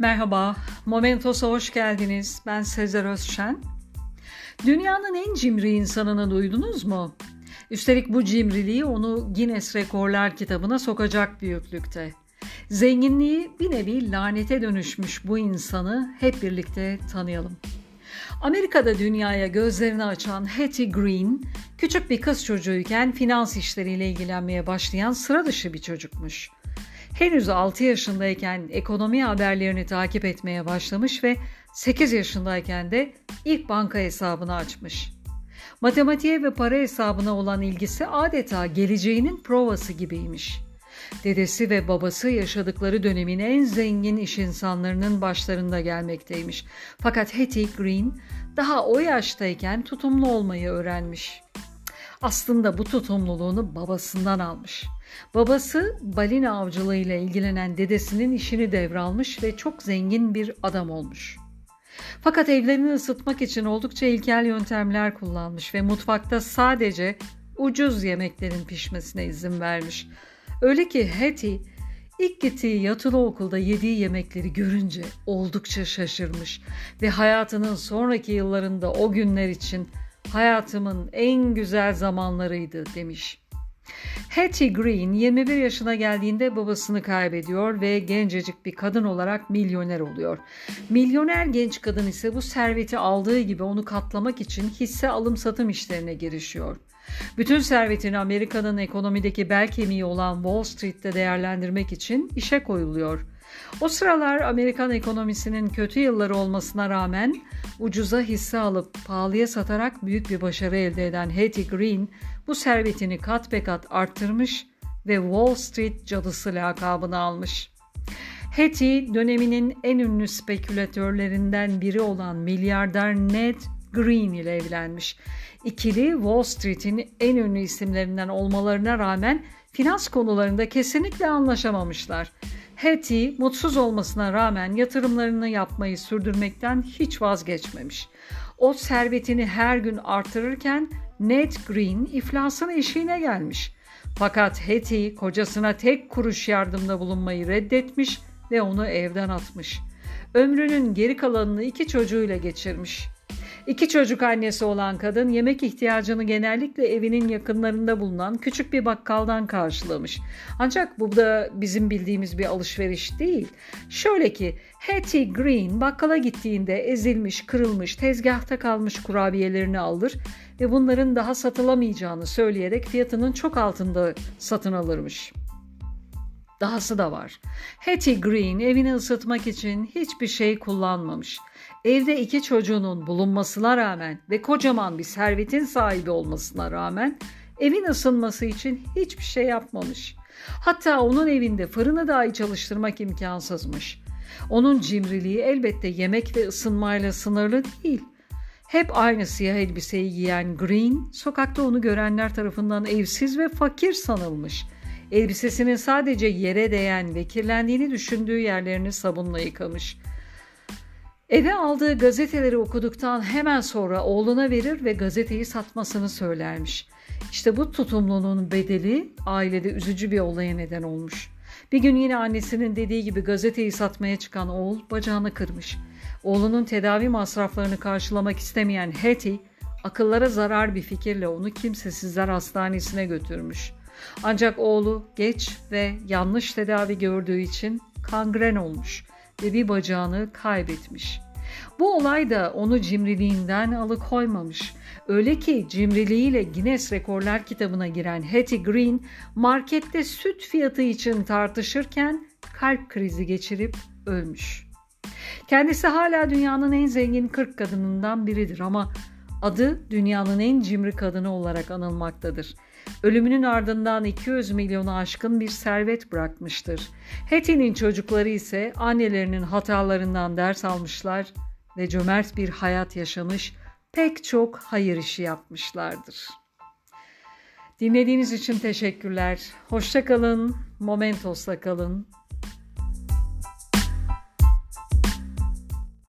Merhaba, Momentos'a hoş geldiniz. Ben Sezer Özşen. Dünyanın en cimri insanını duydunuz mu? Üstelik bu cimriliği onu Guinness Rekorlar kitabına sokacak büyüklükte. Zenginliği bir nevi lanete dönüşmüş bu insanı hep birlikte tanıyalım. Amerika'da dünyaya gözlerini açan Hattie Green, küçük bir kız çocuğuyken finans işleriyle ilgilenmeye başlayan sıra dışı bir çocukmuş. Henüz 6 yaşındayken ekonomi haberlerini takip etmeye başlamış ve 8 yaşındayken de ilk banka hesabını açmış. Matematiğe ve para hesabına olan ilgisi adeta geleceğinin provası gibiymiş. Dedesi ve babası yaşadıkları dönemin en zengin iş insanlarının başlarında gelmekteymiş. Fakat Hattie Green daha o yaştayken tutumlu olmayı öğrenmiş. Aslında bu tutumluluğunu babasından almış. Babası balina avcılığıyla ilgilenen dedesinin işini devralmış ve çok zengin bir adam olmuş. Fakat evlerini ısıtmak için oldukça ilkel yöntemler kullanmış ve mutfakta sadece ucuz yemeklerin pişmesine izin vermiş. Öyle ki Hattie ilk gittiği yatılı okulda yediği yemekleri görünce oldukça şaşırmış ve hayatının sonraki yıllarında o günler için hayatımın en güzel zamanlarıydı demiş. Hattie Green 21 yaşına geldiğinde babasını kaybediyor ve gencecik bir kadın olarak milyoner oluyor. Milyoner genç kadın ise bu serveti aldığı gibi onu katlamak için hisse alım satım işlerine girişiyor. Bütün servetini Amerika'nın ekonomideki bel kemiği olan Wall Street'te değerlendirmek için işe koyuluyor. O sıralar Amerikan ekonomisinin kötü yılları olmasına rağmen ucuza hisse alıp pahalıya satarak büyük bir başarı elde eden Hattie Green bu servetini kat be kat arttırmış ve Wall Street cadısı lakabını almış. Hattie döneminin en ünlü spekülatörlerinden biri olan milyarder Ned Green ile evlenmiş. İkili Wall Street'in en ünlü isimlerinden olmalarına rağmen finans konularında kesinlikle anlaşamamışlar. Hattie mutsuz olmasına rağmen yatırımlarını yapmayı sürdürmekten hiç vazgeçmemiş. O servetini her gün artırırken Ned Green iflasın eşiğine gelmiş. Fakat Hattie kocasına tek kuruş yardımda bulunmayı reddetmiş ve onu evden atmış. Ömrünün geri kalanını iki çocuğuyla geçirmiş. İki çocuk annesi olan kadın yemek ihtiyacını genellikle evinin yakınlarında bulunan küçük bir bakkaldan karşılamış. Ancak bu da bizim bildiğimiz bir alışveriş değil. Şöyle ki Hattie Green bakkala gittiğinde ezilmiş, kırılmış, tezgahta kalmış kurabiyelerini alır ve bunların daha satılamayacağını söyleyerek fiyatının çok altında satın alırmış. Dahası da var. Hattie Green evini ısıtmak için hiçbir şey kullanmamış. Evde iki çocuğunun bulunmasına rağmen ve kocaman bir servetin sahibi olmasına rağmen evin ısınması için hiçbir şey yapmamış. Hatta onun evinde fırını dahi çalıştırmak imkansızmış. Onun cimriliği elbette yemek ve ısınmayla sınırlı değil. Hep aynı siyah elbiseyi giyen Green, sokakta onu görenler tarafından evsiz ve fakir sanılmış. Elbisesinin sadece yere değen ve kirlendiğini düşündüğü yerlerini sabunla yıkamış. Eve aldığı gazeteleri okuduktan hemen sonra oğluna verir ve gazeteyi satmasını söylermiş. İşte bu tutumluluğun bedeli ailede üzücü bir olaya neden olmuş. Bir gün yine annesinin dediği gibi gazeteyi satmaya çıkan oğul bacağını kırmış. Oğlunun tedavi masraflarını karşılamak istemeyen Hattie, akıllara zarar bir fikirle onu kimsesizler hastanesine götürmüş. Ancak oğlu geç ve yanlış tedavi gördüğü için kangren olmuş ve bir bacağını kaybetmiş. Bu olay da onu cimriliğinden alıkoymamış. Öyle ki cimriliğiyle Guinness Rekorlar kitabına giren Hattie Green markette süt fiyatı için tartışırken kalp krizi geçirip ölmüş. Kendisi hala dünyanın en zengin 40 kadınından biridir ama adı dünyanın en cimri kadını olarak anılmaktadır. Ölümünün ardından 200 milyonu aşkın bir servet bırakmıştır. Hattie'nin çocukları ise annelerinin hatalarından ders almışlar ve cömert bir hayat yaşamış, pek çok hayır işi yapmışlardır. Dinlediğiniz için teşekkürler. Hoşça kalın, Momentos'la kalın.